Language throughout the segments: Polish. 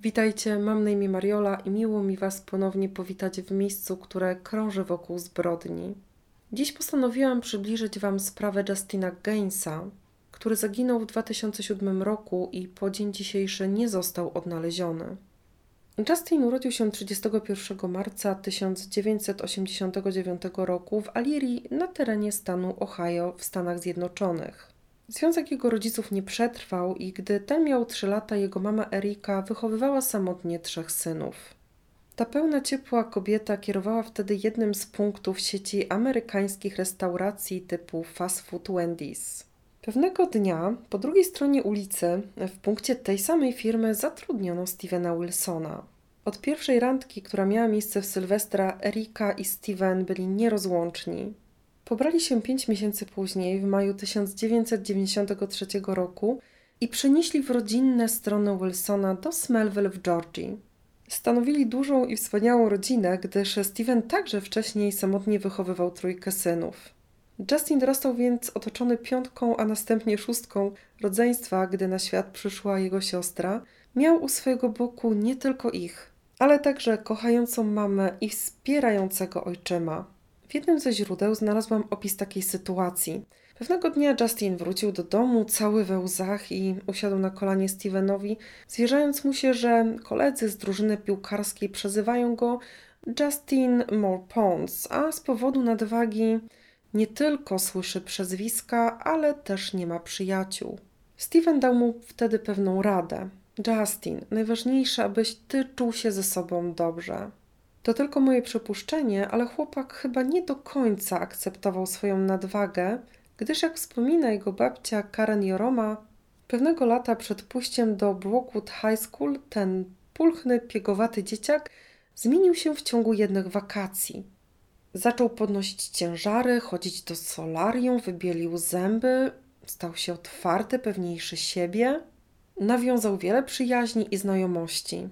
Witajcie, mam na imię Mariola i miło mi Was ponownie powitać w miejscu, które krąży wokół zbrodni. Dziś postanowiłam przybliżyć Wam sprawę Justina Gainsa, który zaginął w 2007 roku i po dzień dzisiejszy nie został odnaleziony. Justin urodził się 31 marca 1989 roku w Alirii na terenie stanu Ohio w Stanach Zjednoczonych. Związek jego rodziców nie przetrwał i gdy ten miał 3 lata, jego mama Erika wychowywała samotnie trzech synów. Ta pełna ciepła kobieta kierowała wtedy jednym z punktów sieci amerykańskich restauracji typu fast food Wendy's. Pewnego dnia po drugiej stronie ulicy, w punkcie tej samej firmy, zatrudniono Stevena Wilsona. Od pierwszej randki, która miała miejsce w Sylwestra, Erika i Steven byli nierozłączni. Pobrali się pięć miesięcy później, w maju 1993 roku, i przenieśli w rodzinne strony Wilsona do Smellville w Georgii. Stanowili dużą i wspaniałą rodzinę, gdyż Steven także wcześniej samotnie wychowywał trójkę synów. Justin dorastał więc otoczony piątką, a następnie szóstką rodzeństwa, gdy na świat przyszła jego siostra. Miał u swojego boku nie tylko ich, ale także kochającą mamę i wspierającego ojczyma. W jednym ze źródeł znalazłam opis takiej sytuacji. Pewnego dnia Justin wrócił do domu cały we łzach i usiadł na kolanie Stevenowi, zwierzając mu się, że koledzy z drużyny piłkarskiej przezywają go Justin More Pons, a z powodu nadwagi nie tylko słyszy przezwiska, ale też nie ma przyjaciół. Steven dał mu wtedy pewną radę. Justin, najważniejsze, abyś ty czuł się ze sobą dobrze. To tylko moje przypuszczenie, ale chłopak chyba nie do końca akceptował swoją nadwagę, gdyż jak wspomina jego babcia Karen Joroma, pewnego lata przed pójściem do Brookwood High School ten pulchny, piegowaty dzieciak zmienił się w ciągu jednych wakacji. Zaczął podnosić ciężary, chodzić do solarium, wybielił zęby, stał się otwarty, pewniejszy siebie, nawiązał wiele przyjaźni i znajomości.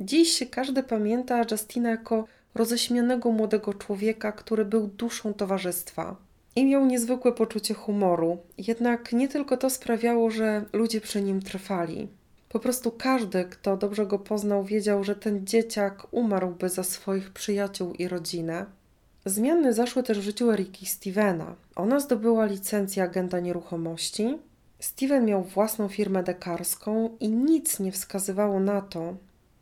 Dziś każdy pamięta Justina jako roześmianego młodego człowieka, który był duszą towarzystwa i miał niezwykłe poczucie humoru. Jednak nie tylko to sprawiało, że ludzie przy nim trwali. Po prostu każdy, kto dobrze go poznał, wiedział, że ten dzieciak umarłby za swoich przyjaciół i rodzinę. Zmiany zaszły też w życiu Eriki Stevena. Ona zdobyła licencję agenta nieruchomości. Steven miał własną firmę dekarską i nic nie wskazywało na to,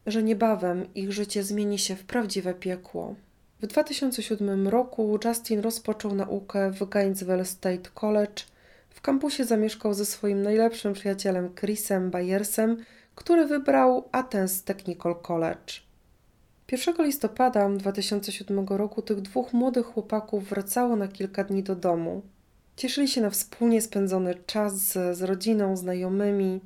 że niebawem ich życie zmieni się w prawdziwe piekło. W 2007 roku Justin rozpoczął naukę w Gainesville State College. W kampusie zamieszkał ze swoim najlepszym przyjacielem Chrisem Bayersem, który wybrał Athens Technical College. 1 listopada 2007 roku tych dwóch młodych chłopaków wracało na kilka dni do domu. Cieszyli się na wspólnie spędzony czas z, z rodziną, znajomymi.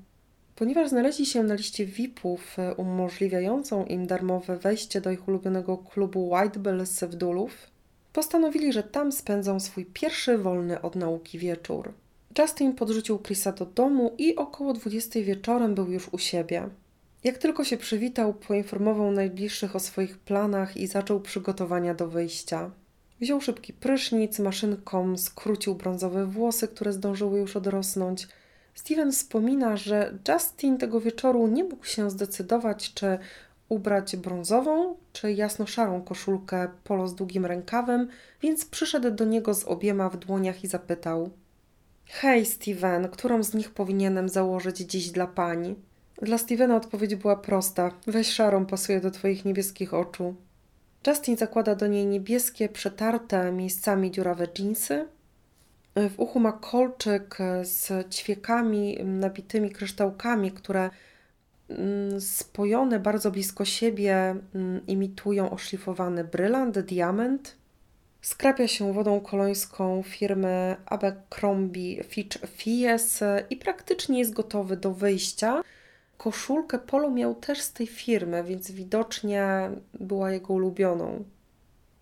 Ponieważ znaleźli się na liście VIP-ów e, umożliwiającą im darmowe wejście do ich ulubionego klubu White Bells w Dulów, postanowili, że tam spędzą swój pierwszy wolny od nauki wieczór. Justin podrzucił Chrisa do domu i około 20 wieczorem był już u siebie. Jak tylko się przywitał, poinformował najbliższych o swoich planach i zaczął przygotowania do wyjścia. Wziął szybki prysznic, maszynką skrócił brązowe włosy, które zdążyły już odrosnąć – Steven wspomina, że Justin tego wieczoru nie mógł się zdecydować, czy ubrać brązową czy jasno-szarą koszulkę polo z długim rękawem, więc przyszedł do niego z obiema w dłoniach i zapytał: Hej, Steven, którą z nich powinienem założyć dziś dla pani? Dla Stevena odpowiedź była prosta: weź szarą, pasuje do twoich niebieskich oczu. Justin zakłada do niej niebieskie, przetarte miejscami dziurawe dżinsy, w uchu ma kolczyk z ćwiekami nabitymi kryształkami, które mm, spojone bardzo blisko siebie mm, imitują oszlifowany brylant, diament. Skrapia się wodą kolońską firmy Abercrombie Fitch Fies i praktycznie jest gotowy do wyjścia. Koszulkę polo miał też z tej firmy, więc widocznie była jego ulubioną.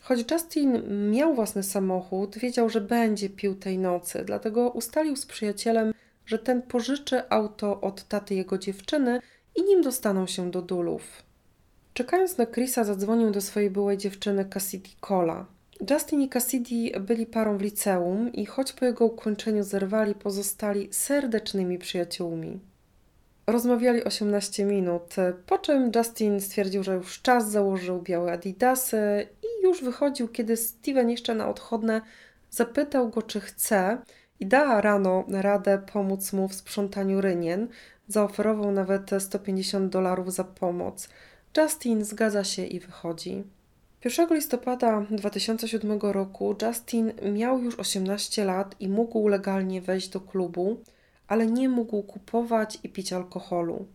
Choć Justin miał własny samochód, wiedział, że będzie pił tej nocy, dlatego ustalił z przyjacielem, że ten pożyczy auto od taty jego dziewczyny i nim dostaną się do Dulów. Czekając na Chrisa, zadzwonił do swojej byłej dziewczyny Cassidy Cola. Justin i Cassidy byli parą w liceum i choć po jego ukończeniu zerwali, pozostali serdecznymi przyjaciółmi. Rozmawiali 18 minut, po czym Justin stwierdził, że już czas, założył białe adidasy i już wychodził, kiedy Steven jeszcze na odchodne zapytał go, czy chce i dała rano radę pomóc mu w sprzątaniu rynien. Zaoferował nawet 150 dolarów za pomoc. Justin zgadza się i wychodzi. 1 listopada 2007 roku Justin miał już 18 lat i mógł legalnie wejść do klubu, ale nie mógł kupować i pić alkoholu.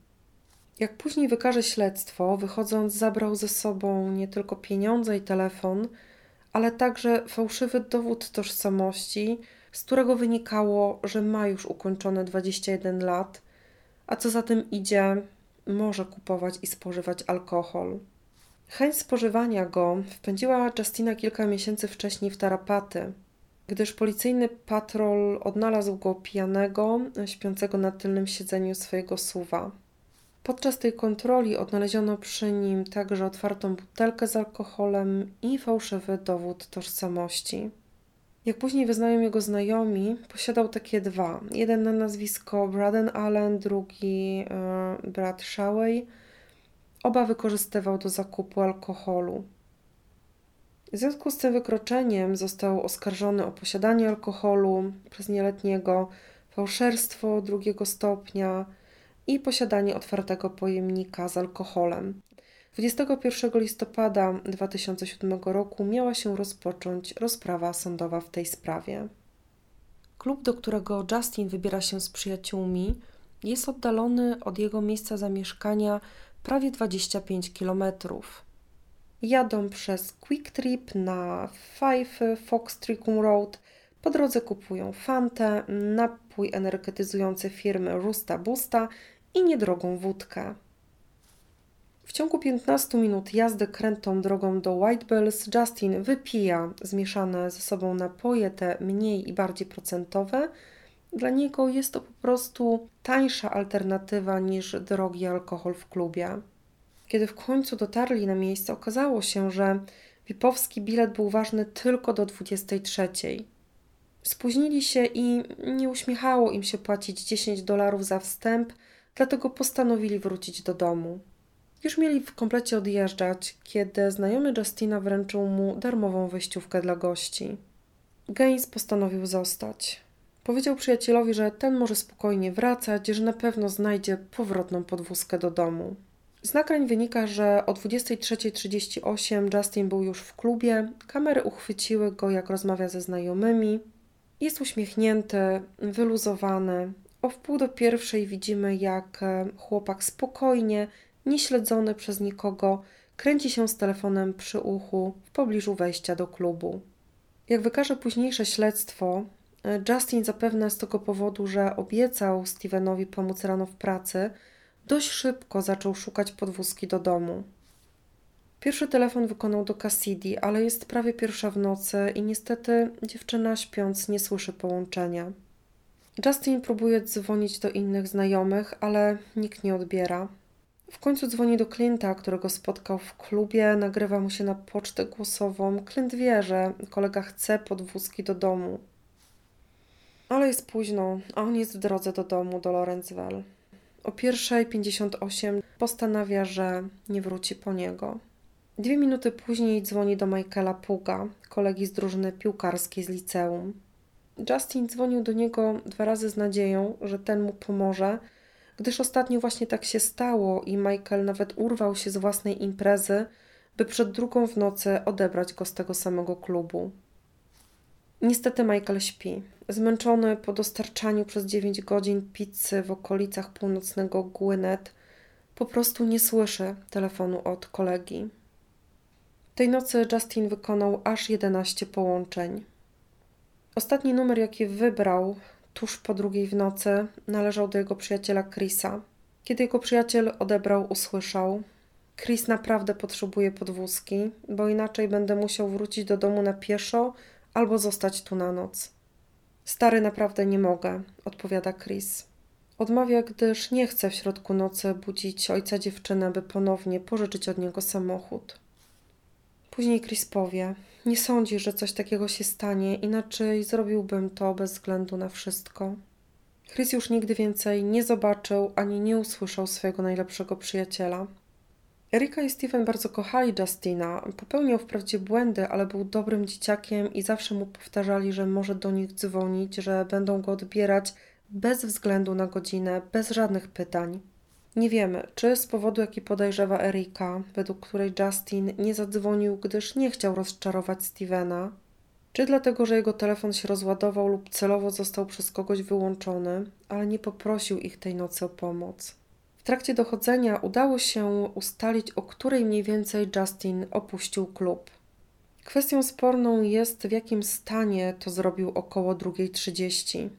Jak później wykaże śledztwo, wychodząc zabrał ze sobą nie tylko pieniądze i telefon, ale także fałszywy dowód tożsamości, z którego wynikało, że ma już ukończone 21 lat, a co za tym idzie, może kupować i spożywać alkohol. Chęć spożywania go wpędziła Justina kilka miesięcy wcześniej w tarapaty, gdyż policyjny patrol odnalazł go pijanego, śpiącego na tylnym siedzeniu swojego suwa. Podczas tej kontroli odnaleziono przy nim także otwartą butelkę z alkoholem i fałszywy dowód tożsamości. Jak później wyznają jego znajomi, posiadał takie dwa. Jeden na nazwisko Braden Allen, drugi e, Brad Shawey. Oba wykorzystywał do zakupu alkoholu. W związku z tym wykroczeniem został oskarżony o posiadanie alkoholu przez nieletniego, fałszerstwo drugiego stopnia i posiadanie otwartego pojemnika z alkoholem. 21 listopada 2007 roku miała się rozpocząć rozprawa sądowa w tej sprawie. Klub, do którego Justin wybiera się z przyjaciółmi, jest oddalony od jego miejsca zamieszkania prawie 25 kilometrów. Jadą przez Quick Trip na Five Fox Road. Po drodze kupują Fantę, napój energetyzujący firmy Rusta Busta i niedrogą wódkę. W ciągu 15 minut jazdy krętą drogą do White Bells Justin wypija zmieszane ze sobą napoje, te mniej i bardziej procentowe. Dla niego jest to po prostu tańsza alternatywa niż drogi alkohol w klubie. Kiedy w końcu dotarli na miejsce, okazało się, że Wipowski bilet był ważny tylko do 23. Spóźnili się i nie uśmiechało im się płacić 10 dolarów za wstęp, dlatego postanowili wrócić do domu. Już mieli w komplecie odjeżdżać, kiedy znajomy Justina wręczył mu darmową wejściówkę dla gości. Gaines postanowił zostać. Powiedział przyjacielowi, że ten może spokojnie wracać, że na pewno znajdzie powrotną podwózkę do domu. Z nagrań wynika, że o 23.38 Justin był już w klubie, kamery uchwyciły go, jak rozmawia ze znajomymi. Jest uśmiechnięty, wyluzowany. O wpół do pierwszej widzimy, jak e, chłopak spokojnie, nieśledzony przez nikogo, kręci się z telefonem przy uchu w pobliżu wejścia do klubu. Jak wykaże późniejsze śledztwo, e, Justin zapewne z tego powodu, że obiecał Stevenowi pomóc rano w pracy, dość szybko zaczął szukać podwózki do domu. Pierwszy telefon wykonał do Cassidy, ale jest prawie pierwsza w nocy i niestety dziewczyna śpiąc nie słyszy połączenia. Justin próbuje dzwonić do innych znajomych, ale nikt nie odbiera. W końcu dzwoni do Clint'a, którego spotkał w klubie, nagrywa mu się na pocztę głosową. Clint wie, że kolega chce podwózki do domu. Ale jest późno, a on jest w drodze do domu, do Lorenzwell. O 1.58 postanawia, że nie wróci po niego. Dwie minuty później dzwoni do Michaela Puga, kolegi z drużyny piłkarskiej z liceum. Justin dzwonił do niego dwa razy z nadzieją, że ten mu pomoże, gdyż ostatnio właśnie tak się stało i Michael nawet urwał się z własnej imprezy, by przed drugą w nocy odebrać go z tego samego klubu. Niestety Michael śpi. Zmęczony po dostarczaniu przez 9 godzin pizzy w okolicach północnego Gwinnett, po prostu nie słyszy telefonu od kolegi. Tej nocy Justin wykonał aż 11 połączeń. Ostatni numer, jaki wybrał tuż po drugiej w nocy, należał do jego przyjaciela Chrisa. Kiedy jego przyjaciel odebrał, usłyszał: Chris naprawdę potrzebuje podwózki, bo inaczej będę musiał wrócić do domu na pieszo albo zostać tu na noc. Stary, naprawdę nie mogę, odpowiada Chris. Odmawia, gdyż nie chce w środku nocy budzić ojca dziewczyny, by ponownie pożyczyć od niego samochód. Później Chris powie: Nie sądzisz, że coś takiego się stanie, inaczej zrobiłbym to bez względu na wszystko. Chris już nigdy więcej nie zobaczył ani nie usłyszał swojego najlepszego przyjaciela. Erika i Steven bardzo kochali Justina. Popełniał wprawdzie błędy, ale był dobrym dzieciakiem i zawsze mu powtarzali, że może do nich dzwonić, że będą go odbierać bez względu na godzinę, bez żadnych pytań. Nie wiemy, czy z powodu, jaki podejrzewa Erika, według której Justin nie zadzwonił, gdyż nie chciał rozczarować Stevena, czy dlatego, że jego telefon się rozładował lub celowo został przez kogoś wyłączony, ale nie poprosił ich tej nocy o pomoc. W trakcie dochodzenia udało się ustalić, o której mniej więcej Justin opuścił klub. Kwestią sporną jest, w jakim stanie to zrobił około 2.30.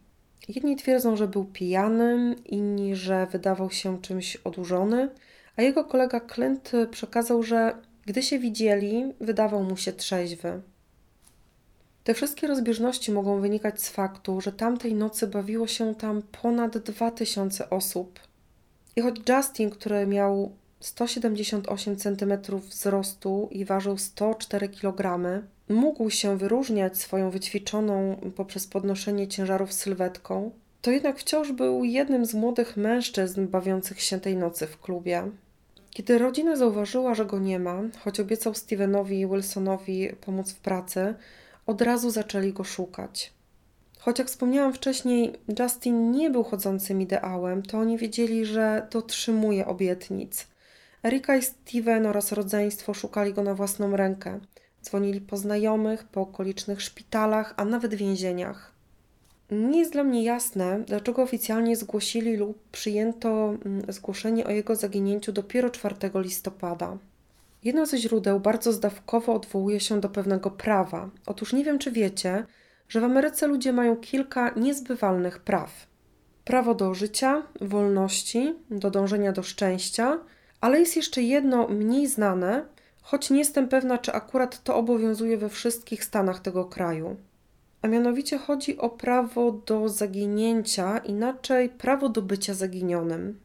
Jedni twierdzą, że był pijany, inni, że wydawał się czymś odurzony, a jego kolega Clint przekazał, że gdy się widzieli, wydawał mu się trzeźwy. Te wszystkie rozbieżności mogą wynikać z faktu, że tamtej nocy bawiło się tam ponad 2000 osób. I choć Justin, który miał 178 cm wzrostu i ważył 104 kg, mógł się wyróżniać swoją wyćwiczoną poprzez podnoszenie ciężarów sylwetką, to jednak wciąż był jednym z młodych mężczyzn bawiących się tej nocy w klubie. Kiedy rodzina zauważyła, że go nie ma, choć obiecał Stevenowi i Wilsonowi pomóc w pracy, od razu zaczęli go szukać. Choć jak wspomniałam wcześniej, Justin nie był chodzącym ideałem, to oni wiedzieli, że dotrzymuje obietnic. Erika i Steven oraz rodzeństwo szukali go na własną rękę. Dzwonili po znajomych, po okolicznych szpitalach, a nawet więzieniach. Nie jest dla mnie jasne, dlaczego oficjalnie zgłosili lub przyjęto mm, zgłoszenie o jego zaginięciu dopiero 4 listopada. Jedno ze źródeł bardzo zdawkowo odwołuje się do pewnego prawa. Otóż nie wiem, czy wiecie, że w Ameryce ludzie mają kilka niezbywalnych praw: prawo do życia, wolności, do dążenia do szczęścia, ale jest jeszcze jedno mniej znane, choć nie jestem pewna, czy akurat to obowiązuje we wszystkich stanach tego kraju. A mianowicie chodzi o prawo do zaginięcia, inaczej prawo do bycia zaginionym.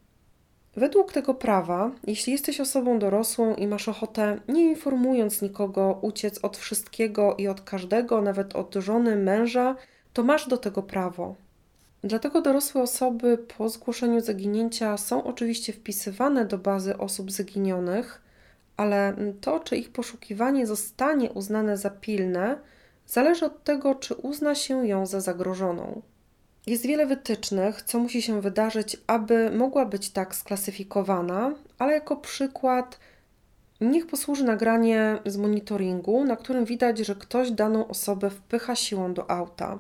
Według tego prawa, jeśli jesteś osobą dorosłą i masz ochotę, nie informując nikogo, uciec od wszystkiego i od każdego, nawet od żony, męża, to masz do tego prawo. Dlatego dorosłe osoby po zgłoszeniu zaginięcia są oczywiście wpisywane do bazy osób zaginionych, ale to, czy ich poszukiwanie zostanie uznane za pilne, zależy od tego, czy uzna się ją za zagrożoną. Jest wiele wytycznych, co musi się wydarzyć, aby mogła być tak sklasyfikowana, ale jako przykład niech posłuży nagranie z monitoringu, na którym widać, że ktoś daną osobę wpycha siłą do auta.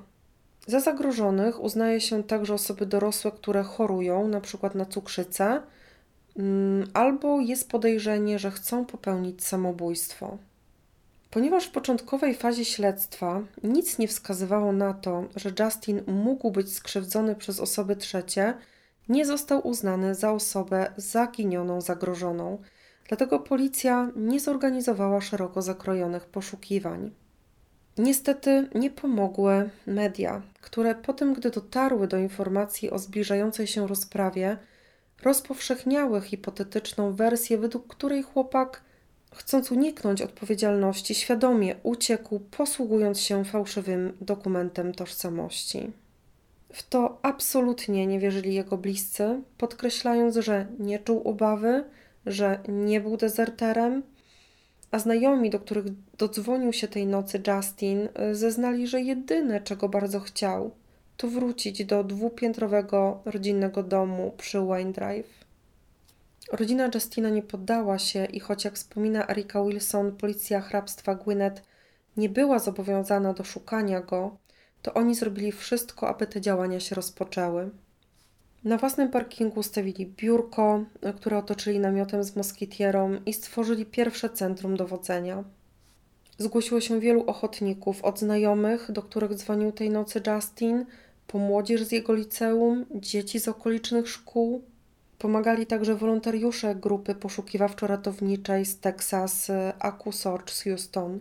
Za zagrożonych uznaje się także osoby dorosłe, które chorują, np. na cukrzycę, mm, albo jest podejrzenie, że chcą popełnić samobójstwo. Ponieważ w początkowej fazie śledztwa nic nie wskazywało na to, że Justin mógł być skrzywdzony przez osoby trzecie, nie został uznany za osobę zaginioną, zagrożoną. Dlatego policja nie zorganizowała szeroko zakrojonych poszukiwań. Niestety nie pomogły media, które po tym, gdy dotarły do informacji o zbliżającej się rozprawie, rozpowszechniały hipotetyczną wersję, według której chłopak chcąc uniknąć odpowiedzialności, świadomie uciekł, posługując się fałszywym dokumentem tożsamości. W to absolutnie nie wierzyli jego bliscy, podkreślając, że nie czuł obawy, że nie był dezerterem, a znajomi, do których dodzwonił się tej nocy Justin, zeznali, że jedyne, czego bardzo chciał, to wrócić do dwupiętrowego rodzinnego domu przy Wayne Drive. Rodzina Justina nie poddała się i choć jak wspomina Erika Wilson, policja hrabstwa Gwynedd nie była zobowiązana do szukania go, to oni zrobili wszystko, aby te działania się rozpoczęły. Na własnym parkingu stawili biurko, które otoczyli namiotem z moskitierą i stworzyli pierwsze centrum dowodzenia. Zgłosiło się wielu ochotników, od znajomych, do których dzwonił tej nocy Justin, po młodzież z jego liceum, dzieci z okolicznych szkół, Pomagali także wolontariusze grupy poszukiwawczo-ratowniczej z Texas AccuSearch z Houston.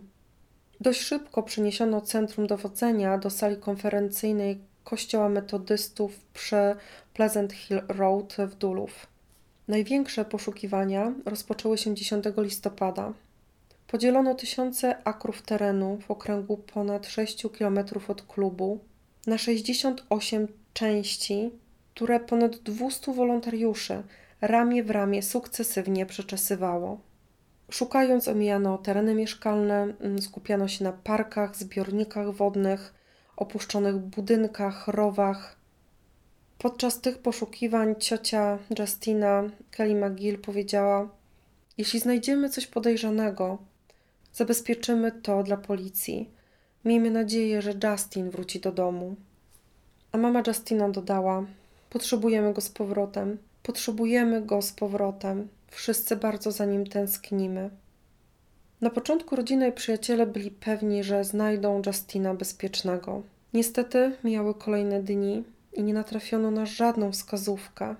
Dość szybko przeniesiono centrum dowodzenia do sali konferencyjnej kościoła metodystów przy Pleasant Hill Road w Duluth. Największe poszukiwania rozpoczęły się 10 listopada. Podzielono tysiące akrów terenu w okręgu ponad 6 km od klubu na 68 części które ponad 200 wolontariuszy ramię w ramię sukcesywnie przeczesywało. Szukając omijano tereny mieszkalne, mm, skupiano się na parkach, zbiornikach wodnych, opuszczonych budynkach, rowach. Podczas tych poszukiwań ciocia Justina, Kelly McGill, powiedziała: Jeśli znajdziemy coś podejrzanego, zabezpieczymy to dla policji. Miejmy nadzieję, że Justin wróci do domu. A mama Justina dodała: Potrzebujemy go z powrotem. Potrzebujemy go z powrotem. Wszyscy bardzo za nim tęsknimy. Na początku rodzina i przyjaciele byli pewni, że znajdą Justina bezpiecznego. Niestety mijały kolejne dni i nie natrafiono na żadną wskazówkę,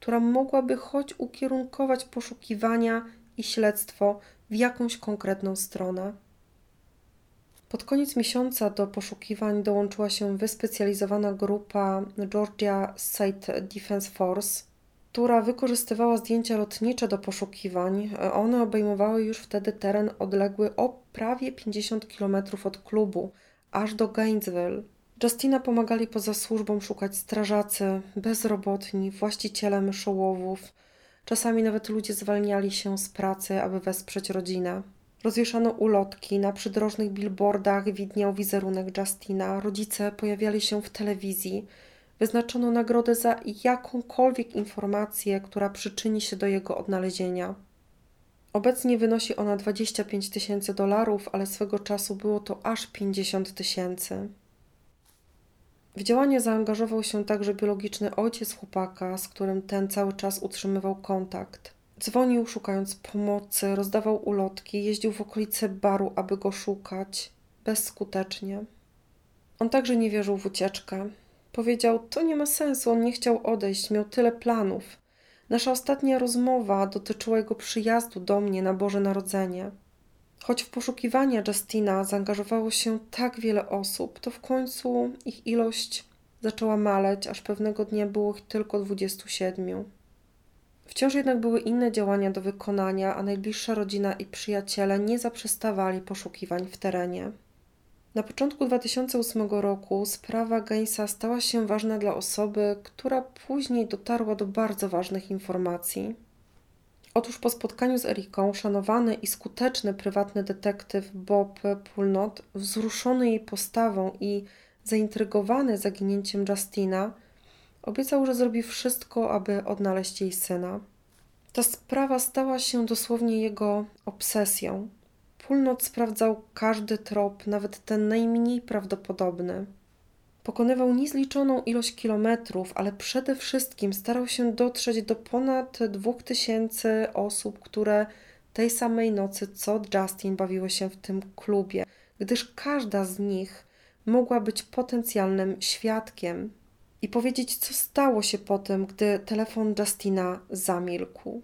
która mogłaby choć ukierunkować poszukiwania i śledztwo w jakąś konkretną stronę. Pod koniec miesiąca do poszukiwań dołączyła się wyspecjalizowana grupa Georgia State Defense Force, która wykorzystywała zdjęcia lotnicze do poszukiwań. One obejmowały już wtedy teren odległy o prawie 50 km od klubu, aż do Gainesville. Justina pomagali poza służbą szukać strażacy, bezrobotni, właściciele myszołowów. Czasami nawet ludzie zwalniali się z pracy, aby wesprzeć rodzinę. Rozwieszano ulotki, na przydrożnych billboardach widniał wizerunek Justina, rodzice pojawiali się w telewizji. Wyznaczono nagrodę za jakąkolwiek informację, która przyczyni się do jego odnalezienia. Obecnie wynosi ona 25 tysięcy dolarów, ale swego czasu było to aż 50 tysięcy. W działanie zaangażował się także biologiczny ojciec chłopaka, z którym ten cały czas utrzymywał kontakt. Dzwonił szukając pomocy, rozdawał ulotki, jeździł w okolice baru, aby go szukać. Bezskutecznie. On także nie wierzył w ucieczkę. Powiedział: To nie ma sensu, on nie chciał odejść, miał tyle planów. Nasza ostatnia rozmowa dotyczyła jego przyjazdu do mnie na Boże Narodzenie. Choć w poszukiwania Justina zaangażowało się tak wiele osób, to w końcu ich ilość zaczęła maleć, aż pewnego dnia było ich tylko 27. Wciąż jednak były inne działania do wykonania, a najbliższa rodzina i przyjaciele nie zaprzestawali poszukiwań w terenie. Na początku 2008 roku sprawa Gainsa stała się ważna dla osoby, która później dotarła do bardzo ważnych informacji. Otóż po spotkaniu z Eriką szanowany i skuteczny prywatny detektyw Bob Pulnot, wzruszony jej postawą i zaintrygowany zaginięciem Justina, obiecał, że zrobi wszystko, aby odnaleźć jej syna. Ta sprawa stała się dosłownie jego obsesją. Pulnot sprawdzał każdy trop, nawet ten najmniej prawdopodobny. Pokonywał niezliczoną ilość kilometrów, ale przede wszystkim starał się dotrzeć do ponad dwóch tysięcy osób, które tej samej nocy co Justin bawiły się w tym klubie, gdyż każda z nich mogła być potencjalnym świadkiem i powiedzieć, co stało się potem, gdy telefon Justina zamilkł.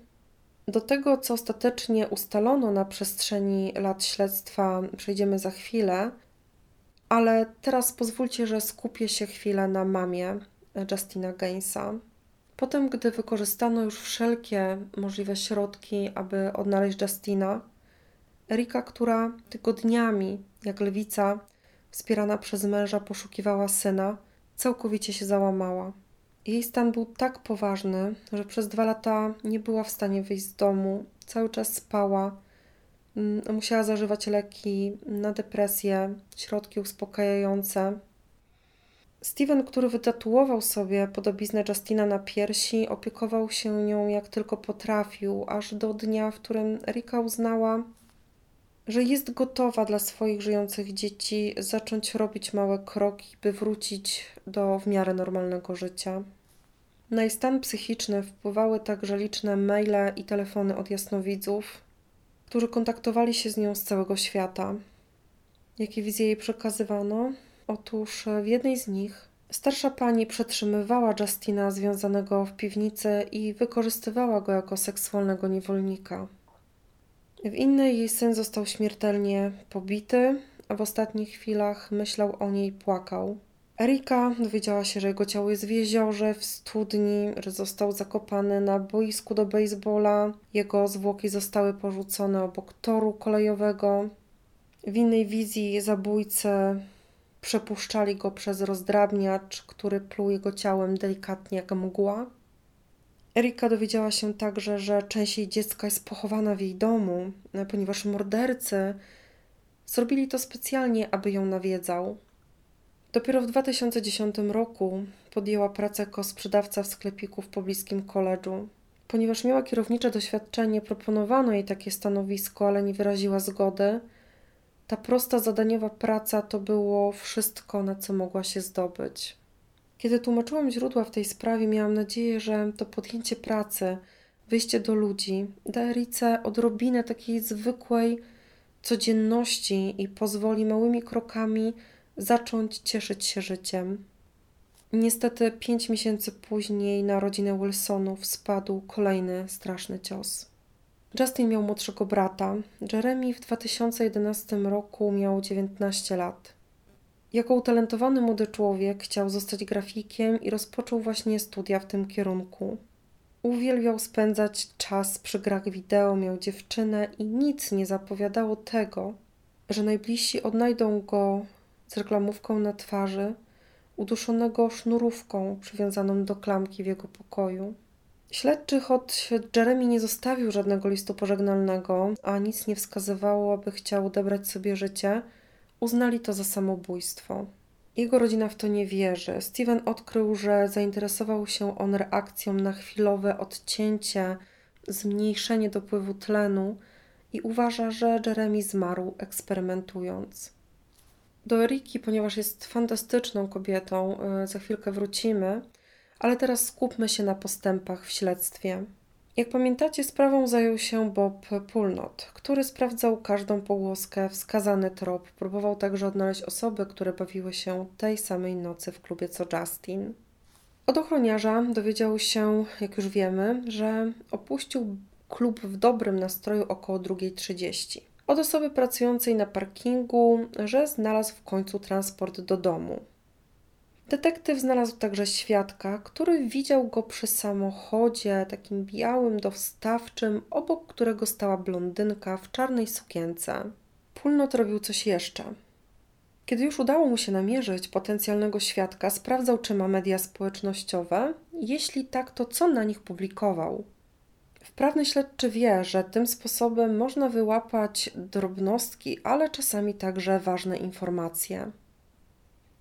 Do tego, co ostatecznie ustalono na przestrzeni lat śledztwa, przejdziemy za chwilę, ale teraz pozwólcie, że skupię się chwilę na mamie Justina Gainsa. Potem, gdy wykorzystano już wszelkie możliwe środki, aby odnaleźć Justina, Erika, która tygodniami, jak lewica, wspierana przez męża, poszukiwała syna, całkowicie się załamała. Jej stan był tak poważny, że przez dwa lata nie była w stanie wyjść z domu, cały czas spała. Mm, musiała zażywać leki na depresję, środki uspokajające. Steven, który wytatuował sobie podobiznę Justina na piersi, opiekował się nią jak tylko potrafił, aż do dnia, w którym Erika uznała, że jest gotowa dla swoich żyjących dzieci zacząć robić małe kroki, by wrócić do w miarę normalnego życia. Na jej stan psychiczny wpływały także liczne maile i telefony od jasnowidzów, którzy kontaktowali się z nią z całego świata. Jakie wizje jej przekazywano? Otóż w jednej z nich starsza pani przetrzymywała Justina związanego w piwnicy i wykorzystywała go jako seksualnego niewolnika. W innej jej syn został śmiertelnie pobity, a w ostatnich chwilach myślał o niej płakał. Erika dowiedziała się, że jego ciało jest w jeziorze, w studni, że został zakopany na boisku do baseballa. Jego zwłoki zostały porzucone obok toru kolejowego. W innej wizji zabójcę Przepuszczali go przez rozdrabniacz, który pluł jego ciałem delikatnie jak mgła. Erika dowiedziała się także, że część jej dziecka jest pochowana w jej domu, ponieważ mordercy zrobili to specjalnie, aby ją nawiedzał. Dopiero w 2010 roku podjęła pracę jako sprzedawca w sklepiku w pobliskim koledżu. Ponieważ miała kierownicze doświadczenie, proponowano jej takie stanowisko, ale nie wyraziła zgody. Ta prosta zadaniowa praca to było wszystko, na co mogła się zdobyć. Kiedy tłumaczyłam źródła w tej sprawie, miałam nadzieję, że to podjęcie pracy, wyjście do ludzi da Erice odrobinę takiej zwykłej codzienności i pozwoli małymi krokami zacząć cieszyć się życiem. Niestety, pięć miesięcy później na rodzinę Wilsonów spadł kolejny straszny cios. Justin miał młodszego brata. Jeremy w 2011 roku miał 19 lat. Jako utalentowany młody człowiek chciał zostać grafikiem i rozpoczął właśnie studia w tym kierunku. Uwielbiał spędzać czas przy grach wideo, miał dziewczynę i nic nie zapowiadało tego, że najbliżsi odnajdą go z reklamówką na twarzy, uduszonego sznurówką przywiązaną do klamki w jego pokoju. Śledczy, choć Jeremy nie zostawił żadnego listu pożegnalnego, a nic nie wskazywało, aby chciał odebrać sobie życie, uznali to za samobójstwo. Jego rodzina w to nie wierzy. Steven odkrył, że zainteresował się on reakcją na chwilowe odcięcie, zmniejszenie dopływu tlenu i uważa, że Jeremy zmarł eksperymentując. Do Eriki, ponieważ jest fantastyczną kobietą, y, za chwilkę wrócimy, ale teraz skupmy się na postępach w śledztwie. Jak pamiętacie, sprawą zajął się Bob Pulnot, który sprawdzał każdą pogłoskę, wskazany trop. Próbował także odnaleźć osoby, które bawiły się tej samej nocy w klubie co Justin. Od ochroniarza dowiedział się, jak już wiemy, że opuścił klub w dobrym nastroju około 2.30. Od osoby pracującej na parkingu, że znalazł w końcu transport do domu. Detektyw znalazł także świadka, który widział go przy samochodzie, takim białym, dostawczym, obok którego stała blondynka w czarnej sukience. Pulnot robił coś jeszcze. Kiedy już udało mu się namierzyć potencjalnego świadka, sprawdzał, czy ma media społecznościowe. Jeśli tak, to co na nich publikował. Wprawny śledczy wie, że tym sposobem można wyłapać drobnostki, ale czasami także ważne informacje.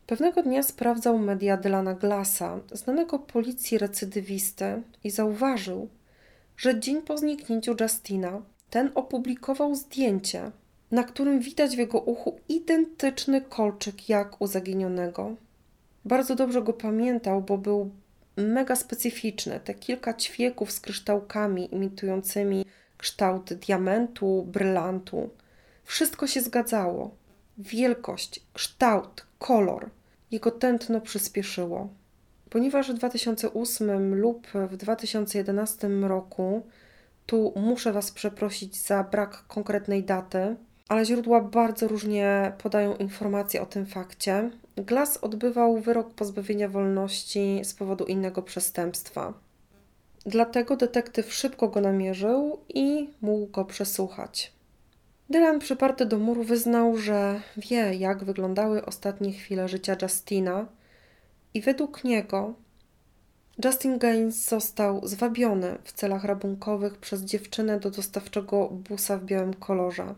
Pewnego dnia sprawdzał media Dylana Glassa, znanego policji recydywisty, i zauważył, że dzień po zniknięciu Justina ten opublikował zdjęcie, na którym widać w jego uchu identyczny kolczyk jak u zaginionego. Bardzo dobrze go pamiętał, bo był mega specyficzny. Te kilka ćwieków z kryształkami imitującymi kształt diamentu, brylantu. Wszystko się zgadzało. Wielkość, kształt, kolor. Jego tętno przyspieszyło. Ponieważ w 2008 lub w 2011 roku, tu muszę Was przeprosić za brak konkretnej daty, ale źródła bardzo różnie podają informacje o tym fakcie. Glass odbywał wyrok pozbawienia wolności z powodu innego przestępstwa. Dlatego detektyw szybko go namierzył i mógł go przesłuchać. Dylan przyparty do muru wyznał, że wie, jak wyglądały ostatnie chwile życia Justina i według niego Justin Gaines został zwabiony w celach rabunkowych przez dziewczynę do dostawczego busa w białym kolorze.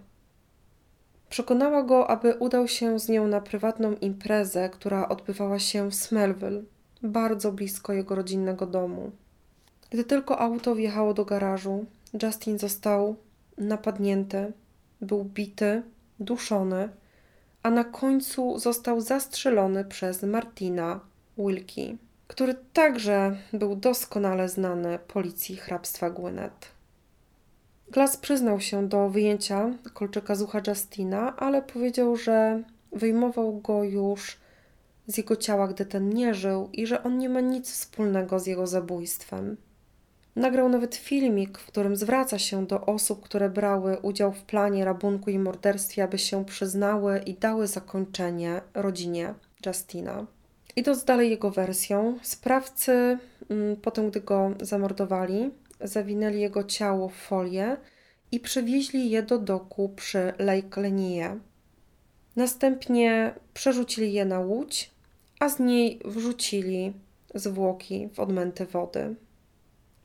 Przekonała go, aby udał się z nią na prywatną imprezę, która odbywała się w Smellville, bardzo blisko jego rodzinnego domu. Gdy tylko auto wjechało do garażu, Justin został napadnięty był bity, duszony, a na końcu został zastrzelony przez Martina Wilkie, który także był doskonale znany policji hrabstwa Gwynedd. Glass przyznał się do wyjęcia kolczyka z ucha Justina, ale powiedział, że wyjmował go już z jego ciała, gdy ten nie żył i że on nie ma nic wspólnego z jego zabójstwem. Nagrał nawet filmik, w którym zwraca się do osób, które brały udział w planie rabunku i morderstwie, aby się przyznały i dały zakończenie rodzinie Justina. Idąc dalej jego wersją, sprawcy, mm, potem gdy go zamordowali, zawinęli jego ciało w folię i przewieźli je do doku przy Lake Lenie. Następnie przerzucili je na łódź, a z niej wrzucili zwłoki w odmęty wody.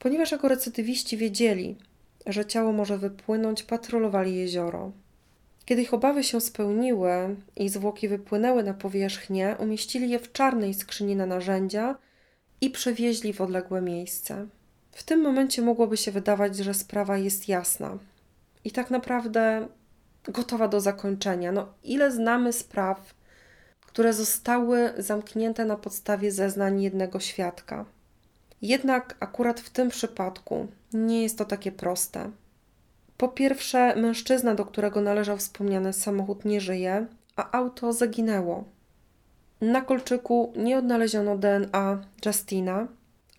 Ponieważ jako recydywiści wiedzieli, że ciało może wypłynąć, patrolowali jezioro. Kiedy ich obawy się spełniły i zwłoki wypłynęły na powierzchnię, umieścili je w czarnej skrzyni na narzędzia i przewieźli w odległe miejsce. W tym momencie mogłoby się wydawać, że sprawa jest jasna i tak naprawdę gotowa do zakończenia. No, ile znamy spraw, które zostały zamknięte na podstawie zeznań jednego świadka? Jednak akurat w tym przypadku nie jest to takie proste. Po pierwsze, mężczyzna, do którego należał wspomniany samochód, nie żyje, a auto zaginęło. Na kolczyku nie odnaleziono DNA Justina.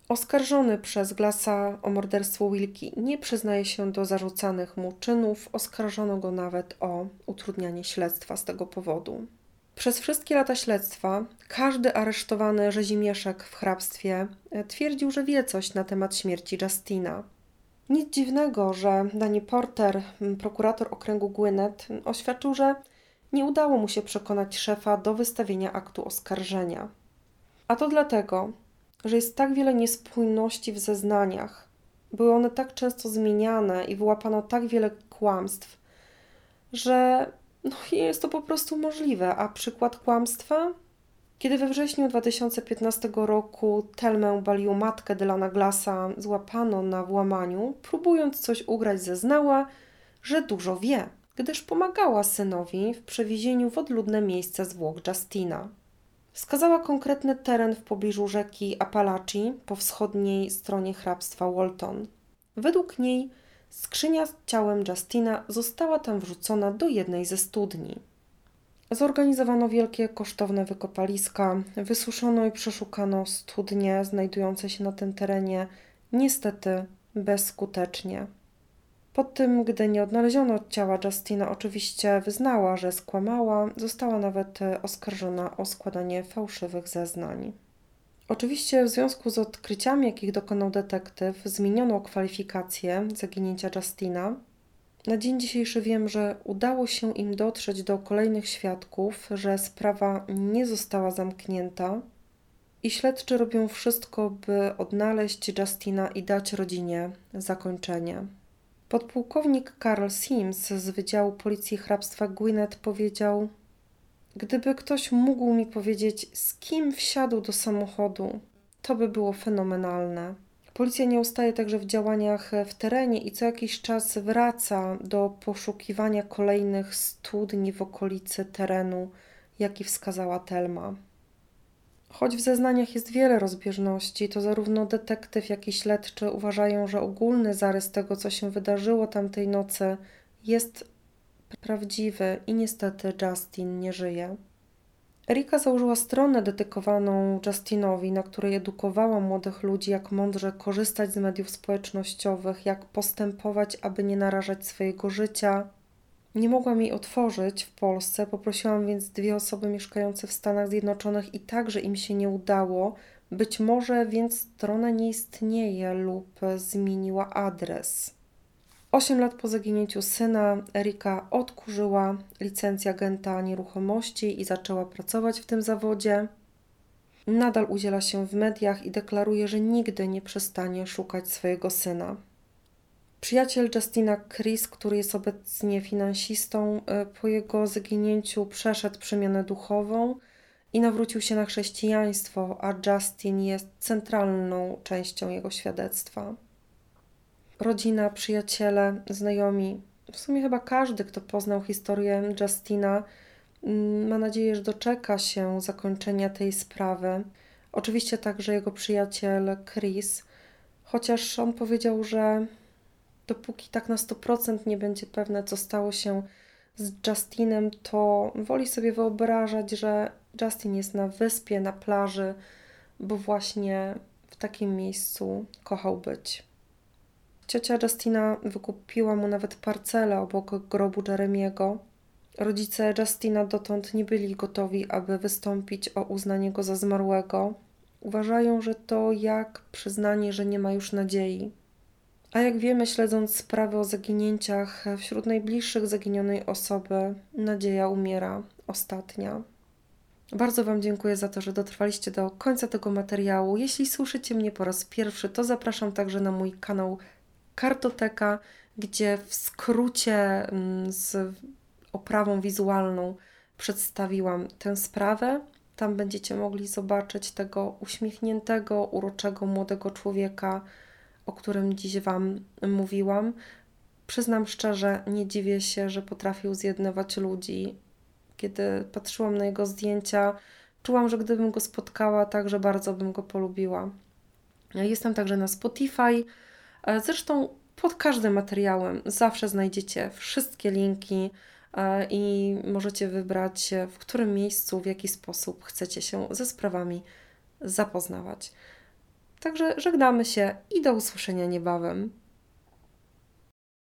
Oskarżony przez Glasa o morderstwo Wilki nie przyznaje się do zarzucanych mu czynów, oskarżono go nawet o utrudnianie śledztwa z tego powodu. Przez wszystkie lata śledztwa każdy aresztowany rzezimieszek w hrabstwie e, twierdził, że wie coś na temat śmierci Justina. Nic dziwnego, że Danny Porter, prokurator okręgu Gwinnett, oświadczył, że nie udało mu się przekonać szefa do wystawienia aktu oskarżenia. A to dlatego, że jest tak wiele niespójności w zeznaniach, były one tak często zmieniane i wyłapano tak wiele kłamstw, że no, jest to po prostu możliwe. A przykład kłamstwa? Kiedy we wrześniu 2015 roku Telmę Baliu, matkę Dylana Glasa, złapano na włamaniu, próbując coś ugrać, zeznała, że dużo wie, gdyż pomagała synowi w przewiezieniu w odludne miejsce zwłok Justina. Wskazała konkretny teren w pobliżu rzeki Apalachee po wschodniej stronie hrabstwa Walton. Według niej skrzynia z ciałem Justina została tam wrzucona do jednej ze studni. Zorganizowano wielkie, kosztowne wykopaliska, wysuszono i przeszukano studnie znajdujące się na tym terenie, niestety bezskutecznie. Po tym, gdy nie odnaleziono ciała Justina, oczywiście wyznała, że skłamała, została nawet oskarżona o składanie fałszywych zeznań. Oczywiście w związku z odkryciami, jakich dokonał detektyw, zmieniono kwalifikację zaginięcia Justina. Na dzień dzisiejszy wiem, że udało się im dotrzeć do kolejnych świadków, że sprawa nie została zamknięta i śledczy robią wszystko, by odnaleźć Justina i dać rodzinie zakończenie. Podpułkownik Karl Sims z Wydziału Policji Hrabstwa Gwinnett powiedział: Gdyby ktoś mógł mi powiedzieć, z kim wsiadł do samochodu, to by było fenomenalne. Policja nie ustaje także w działaniach w terenie i co jakiś czas wraca do poszukiwania kolejnych studni w okolicy terenu, jaki wskazała Telma. Choć w zeznaniach jest wiele rozbieżności, to zarówno detektyw, jak i śledczy uważają, że ogólny zarys tego, co się wydarzyło tamtej nocy, jest prawdziwy i niestety Justin nie żyje. Erika założyła stronę dedykowaną Justinowi, na której edukowała młodych ludzi, jak mądrze korzystać z mediów społecznościowych, jak postępować, aby nie narażać swojego życia. Nie mogłam jej otworzyć w Polsce, poprosiłam więc dwie osoby mieszkające w Stanach Zjednoczonych i także im się nie udało. Być może więc strona nie istnieje lub zmieniła adres. Osiem lat po zaginięciu syna Erika odkurzyła licencję agenta nieruchomości i zaczęła pracować w tym zawodzie. Nadal udziela się w mediach i deklaruje, że nigdy nie przestanie szukać swojego syna. Przyjaciel Justina Chris, który jest obecnie finansistą, e, po jego zaginięciu przeszedł przemianę duchową i nawrócił się na chrześcijaństwo, a Justin jest centralną częścią jego świadectwa rodzina, przyjaciele, znajomi, w sumie chyba każdy, kto poznał historię Justina, mm, ma nadzieję, że doczeka się zakończenia tej sprawy. Oczywiście także jego przyjaciel Chris, chociaż on powiedział, że dopóki tak na 100% nie będzie pewne, co stało się z Justinem, to woli sobie wyobrażać, że Justin jest na wyspie, na plaży, bo właśnie w takim miejscu kochał być. Ciocia Justina wykupiła mu nawet parcelę obok grobu Jeremiego. Rodzice Justina dotąd nie byli gotowi, aby wystąpić o uznanie go za zmarłego. Uważają, że to jak przyznanie, że nie ma już nadziei. A jak wiemy, śledząc sprawy o zaginięciach wśród najbliższych zaginionej osoby, nadzieja umiera ostatnia. Bardzo Wam dziękuję za to, że dotrwaliście do końca tego materiału. Jeśli słyszycie mnie po raz pierwszy, to zapraszam także na mój kanał Kartoteka, gdzie w skrócie mm, z oprawą wizualną przedstawiłam tę sprawę. Tam będziecie mogli zobaczyć tego uśmiechniętego, uroczego młodego człowieka, o którym dziś Wam mówiłam. Przyznam szczerze, nie dziwię się, że potrafił zjednować ludzi. Kiedy patrzyłam na jego zdjęcia, czułam, że gdybym go spotkała, także bardzo bym go polubiła. Jestem także na Spotify. Zresztą pod każdym materiałem zawsze znajdziecie wszystkie linki e, i możecie wybrać, w którym miejscu, w jaki sposób chcecie się ze sprawami zapoznawać. Także żegnamy się i do usłyszenia niebawem.